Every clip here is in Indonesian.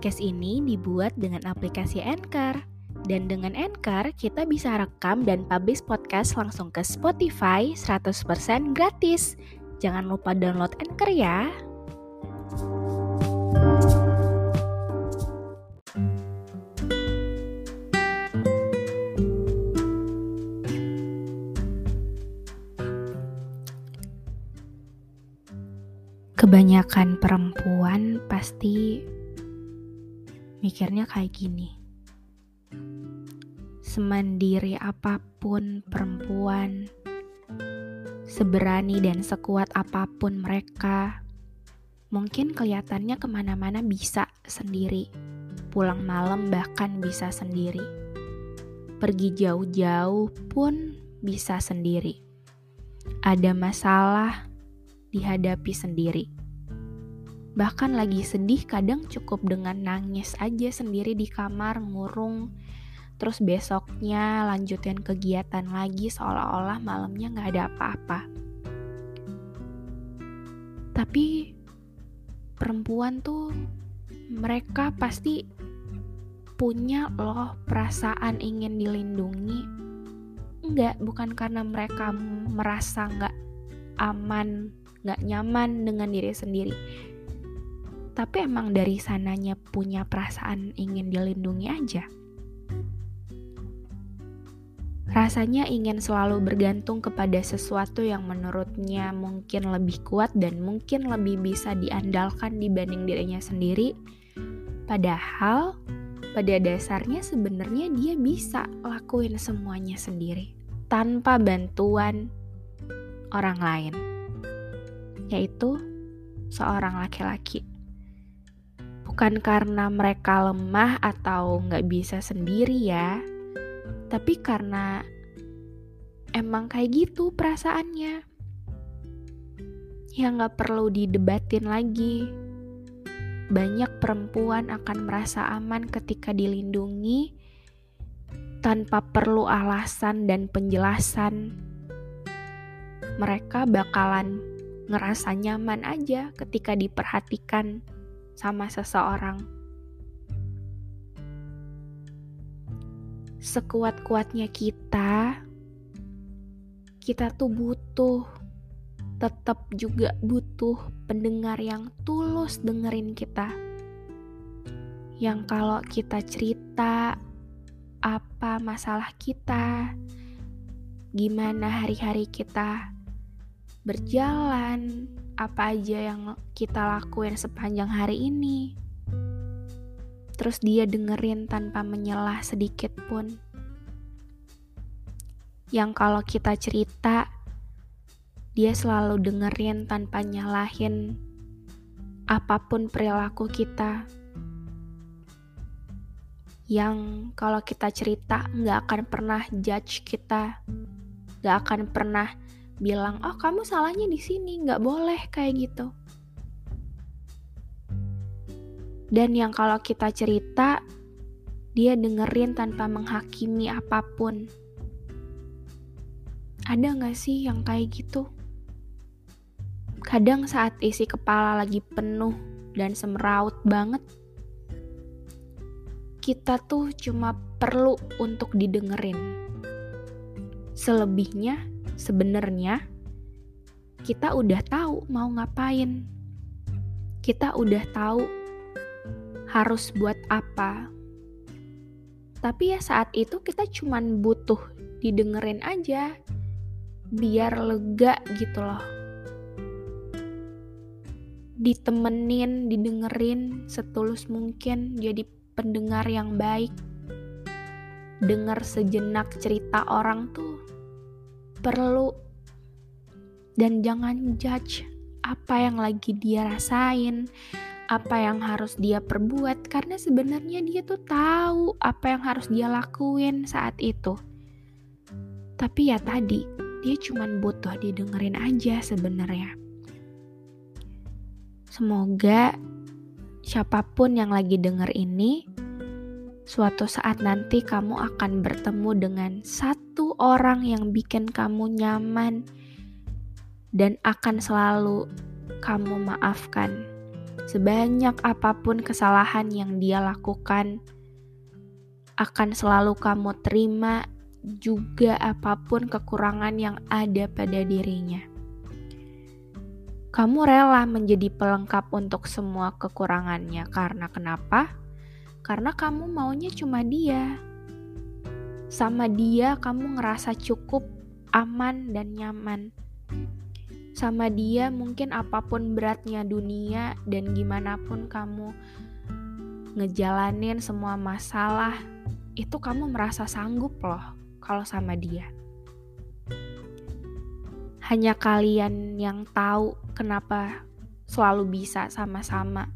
Podcast ini dibuat dengan aplikasi Anchor. Dan dengan Anchor, kita bisa rekam dan publish podcast langsung ke Spotify 100% gratis. Jangan lupa download Anchor ya. Kebanyakan perempuan pasti mikirnya kayak gini. Semandiri apa pun perempuan, seberani dan sekuat apa pun mereka, mungkin kelihatannya ke mana-mana bisa sendiri, pulang malam bahkan bisa sendiri, pergi jauh-jauh pun bisa sendiri. Ada masalah, dihadapi sendiri. Bahkan lagi sedih kadang cukup dengan nangis aja sendiri di kamar ngurung terus besoknya lanjutin kegiatan lagi seolah-olah malamnya gak ada apa-apa. Tapi perempuan tuh mereka pasti punya loh perasaan ingin dilindungi. Enggak, bukan karena mereka merasa nggak aman gak nyaman dengan diri sendiri. Tapi emang dari sananya punya perasaan ingin dilindungi aja. Rasanya ingin selalu bergantung kepada sesuatu yang menurutnya mungkin lebih kuat dan mungkin lebih bisa diandalkan dibanding dirinya sendiri. Padahal pada dasarnya sebenarnya dia bisa lakuin semuanya sendiri tanpa bantuan orang lain yaitu seorang laki-laki. Bukan karena mereka lemah atau nggak bisa sendiri ya, tapi karena emang kayak gitu perasaannya. Ya nggak perlu didebatin lagi. Banyak perempuan akan merasa aman ketika dilindungi tanpa perlu alasan dan penjelasan. Mereka bakalan ngerasa nyaman aja ketika diperhatikan sama seseorang. Sekuat-kuatnya kita, kita tuh butuh, tetap juga butuh pendengar yang tulus dengerin kita. Yang kalau kita cerita apa masalah kita, gimana hari-hari kita, berjalan, apa aja yang kita lakuin sepanjang hari ini. Terus dia dengerin tanpa menyelah sedikit pun. Yang kalau kita cerita, dia selalu dengerin tanpa nyalahin apa pun perilaku kita. Yang kalau kita cerita nggak akan pernah judge kita, nggak akan pernah bilang oh kamu salahnya di sini nggak boleh kayak gitu. Dan yang kalau kita cerita dia dengerin tanpa menghakimi apa pun. Ada nggak sih yang kayak gitu? Kadang saat isi kepala lagi penuh dan semeraut banget kita tuh cuma perlu untuk didengerin. Selebihnya sebenarnya kita udah tahu mau ngapain. Kita udah tahu harus buat apa. Tapi ya saat itu kita cuman butuh didengerin aja biar lega gitu loh. Ditemenin, didengerin setulus mungkin jadi pendengar yang baik. dengar sejenak cerita orang tuh perlu dan jangan judge apa yang lagi dia rasain, apa yang harus dia perbuat karena sebenarnya dia tuh tahu apa yang harus dia lakuin saat itu. Tapi ya tadi, dia cuma butuh didengerin aja sebenarnya. Semoga siapa pun yang lagi denger ini suatu saat nanti kamu akan bertemu dengan satu orang yang bikin kamu nyaman dan akan selalu kamu maafkan. Sebanyak apa pun kesalahan yang dia lakukan, akan selalu kamu terima juga apa pun kekurangan yang ada pada dirinya. Kamu rela menjadi pelengkap untuk semua kekurangannya karena kenapa? Karena kamu maunya cuma dia. Sama dia, kamu ngerasa cukup, aman, dan nyaman sama dia mungkin apa pun beratnya dunia dan gimana pun kamu ngejalanin semua masalah itu kamu merasa sanggup loh kalau sama dia. Hanya kalian yang tahu kenapa selalu bisa sama-sama.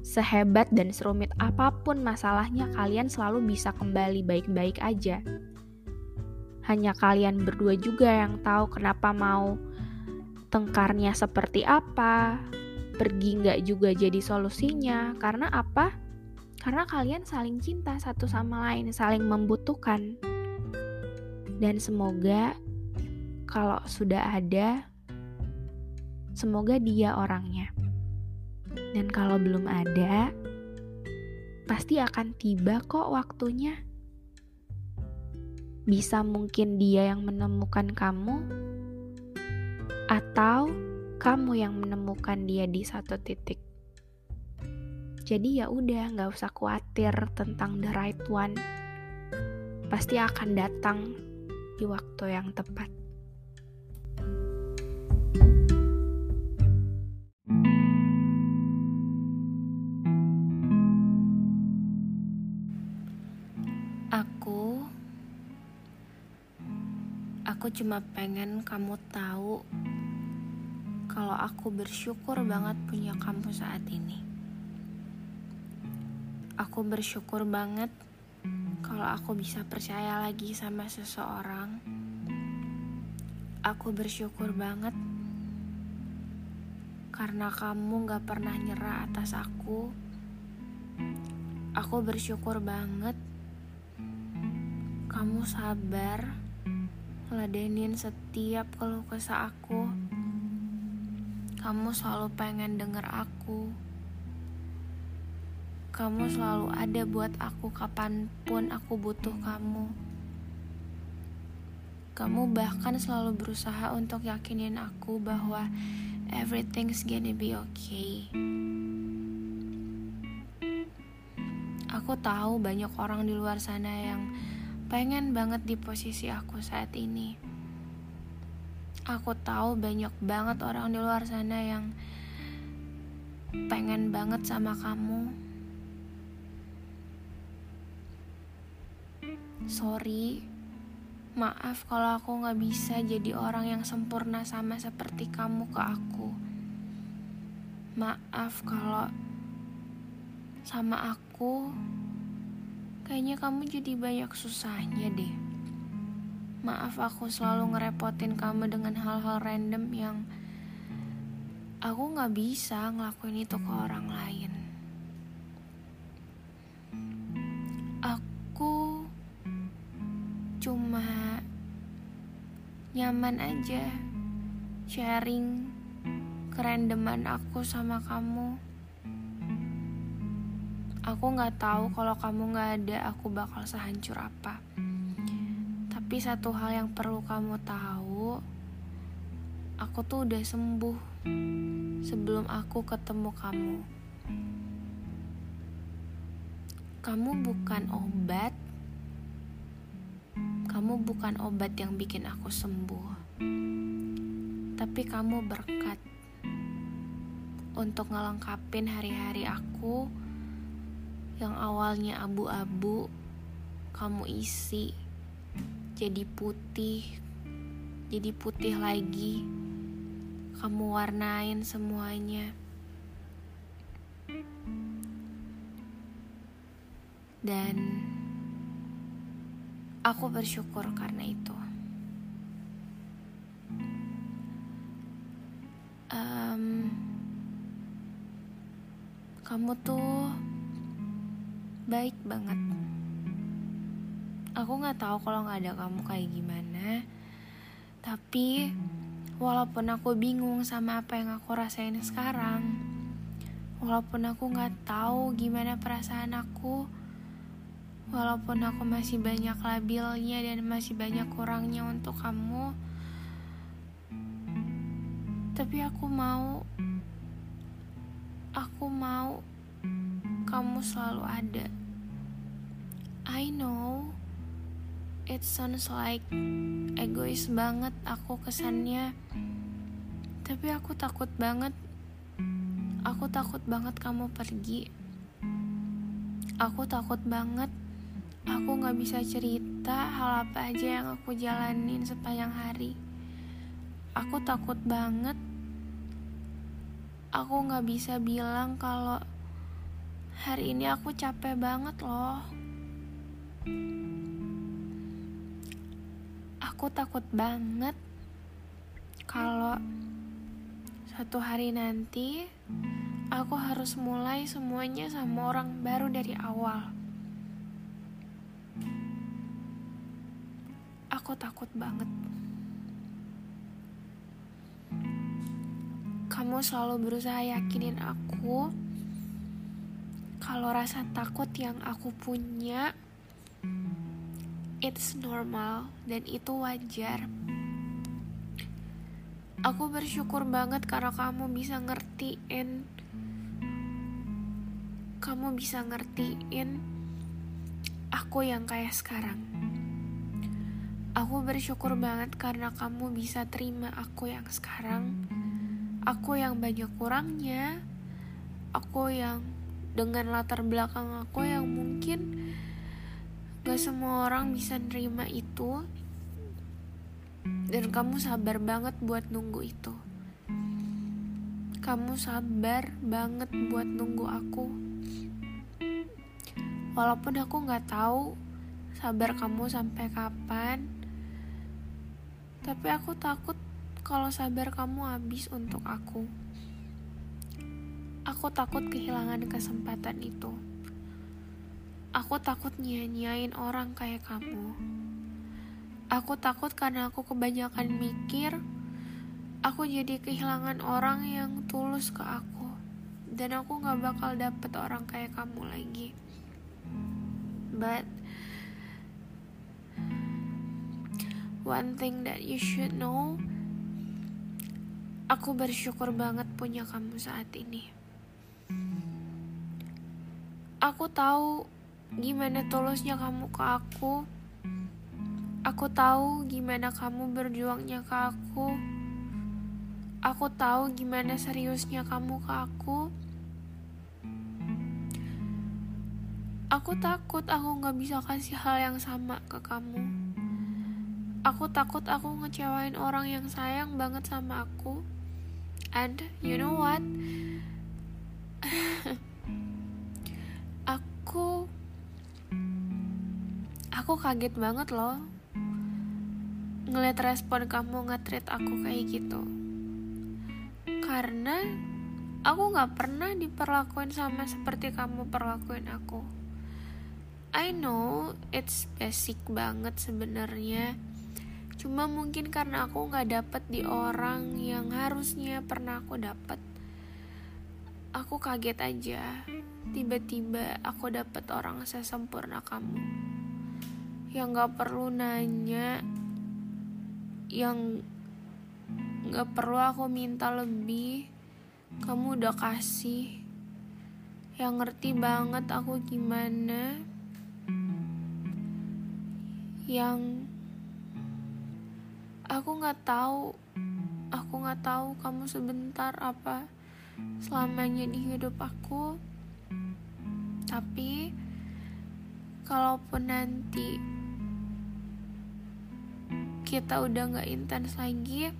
Sehebat dan serumit apa pun masalahnya, kalian selalu bisa kembali baik-baik aja. Hanya kalian berdua juga yang tahu kenapa mau tengkarnya seperti apa, pergi nggak juga jadi solusinya. Karena apa? Karena kalian saling cinta satu sama lain, saling membutuhkan. Dan semoga kalau sudah ada, semoga dia orangnya. Dan kalau belum ada, pasti akan tiba kok waktunya. Bisa mungkin dia yang menemukan kamu, atau kamu yang menemukan dia di satu titik. Jadi ya udah, nggak usah khawatir tentang the right one. Pasti akan datang di waktu yang tepat. Cuma pengen kamu tahu kalau aku bersyukur banget punya kamu saat ini. Aku bersyukur banget kalau aku bisa percaya lagi sama seseorang. Aku bersyukur banget karena kamu gak pernah nyerah atas aku. Aku bersyukur banget kamu sabar ngeladenin setiap keluh kesah aku. Kamu selalu pengen denger aku. Kamu selalu ada buat aku kapan pun aku butuh kamu. Kamu bahkan selalu berusaha untuk yakinin aku bahwa everything's gonna be okay. Aku tahu banyak orang di luar sana yang pengen banget di posisi aku saat ini Aku tahu banyak banget orang di luar sana yang pengen banget sama kamu. Sorry, maaf kalau aku gak bisa jadi orang yang sempurna sama seperti kamu ke aku. Maaf kalau sama aku kayaknya kamu jadi banyak susahnya deh. Maaf aku selalu ngerepotin kamu dengan hal-hal random yang aku gak bisa ngelakuin itu ke orang lain. Aku cuma nyaman aja sharing kerandoman aku sama kamu. Aku gak tahu kalau kamu gak ada, aku bakal sehancur apa. Tapi satu hal yang perlu kamu tahu, aku tuh udah sembuh sebelum aku ketemu kamu. Kamu bukan obat, kamu bukan obat yang bikin aku sembuh, tapi kamu berkat untuk ngelengkapin hari-hari aku yang awalnya abu-abu kamu isi jadi putih, jadi putih lagi. Kamu warnain semuanya. Dan aku bersyukur karena itu. Um, kamu tuh baik banget. Aku nggak tahu kalau nggak ada kamu kayak gimana. Tapi walaupun aku bingung sama apa yang aku rasain sekarang, walaupun aku nggak tahu gimana perasaan aku, walaupun aku masih banyak labilnya dan masih banyak kurangnya untuk kamu, tapi aku mau, aku mau kamu selalu ada. I know it sounds like egois banget aku kesannya. Tapi aku takut banget. Aku takut banget kamu pergi. Aku takut banget. Aku gak bisa cerita hal apa aja yang aku jalanin sepanjang hari. Aku takut banget. Aku gak bisa bilang kalau hari ini aku capek banget loh aku takut banget kalau satu hari nanti aku harus mulai semuanya sama orang baru dari awal. Aku takut banget. Kamu selalu berusaha yakinin aku kalau rasa takut yang aku punya it's normal dan itu wajar. Aku bersyukur banget karena kamu bisa ngertiin kamu bisa ngertiin aku yang kayak sekarang. Aku bersyukur banget karena kamu bisa terima aku yang sekarang. Aku yang banyak kurangnya. Aku yang dengan latar belakang aku yang mungkin Gak semua orang bisa nerima itu. Dan kamu sabar banget buat nunggu itu. Kamu sabar banget buat nunggu aku. Walaupun aku gak tahu sabar kamu sampai kapan Tapi aku takut kalau sabar kamu habis untuk aku Aku takut kehilangan kesempatan itu Aku takut nyanyain orang kayak kamu. Aku takut karena aku kebanyakan mikir, aku jadi kehilangan orang yang tulus ke aku. Dan aku gak bakal dapet orang kayak kamu lagi. But, one thing that you should know, aku bersyukur banget punya kamu saat ini. Aku tahu gimana tulusnya kamu ke aku. Aku tahu gimana kamu berjuangnya ke aku. Aku tahu gimana seriusnya kamu ke aku. Aku takut aku gak bisa kasih hal yang sama ke kamu. Aku takut aku ngecewain orang yang sayang banget sama aku. And you know what? Aku aku kaget banget loh ngeliat respon kamu nge-treat aku kayak gitu. Karena aku gak pernah diperlakuin sama seperti kamu perlakuin aku. I know it's basic banget sebenarnya. Cuma mungkin karena aku gak dapet di orang yang harusnya pernah aku dapet aku kaget aja. Tiba-tiba aku dapet orang sesempurna kamu. Yang gak perlu nanya yang gak perlu aku minta lebih kamu udah kasih. Yang ngerti banget aku gimana. Yang aku nggak tahu aku nggak tahu kamu sebentar apa selamanya di hidup aku. Tapi kalaupun nanti kita udah gak intens lagi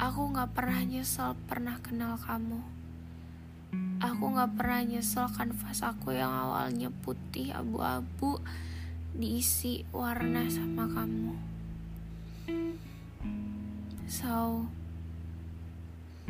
aku gak pernah nyesel pernah kenal kamu. Aku gak pernah nyesel kanvas aku yang awalnya putih abu-abu diisi warna sama kamu. So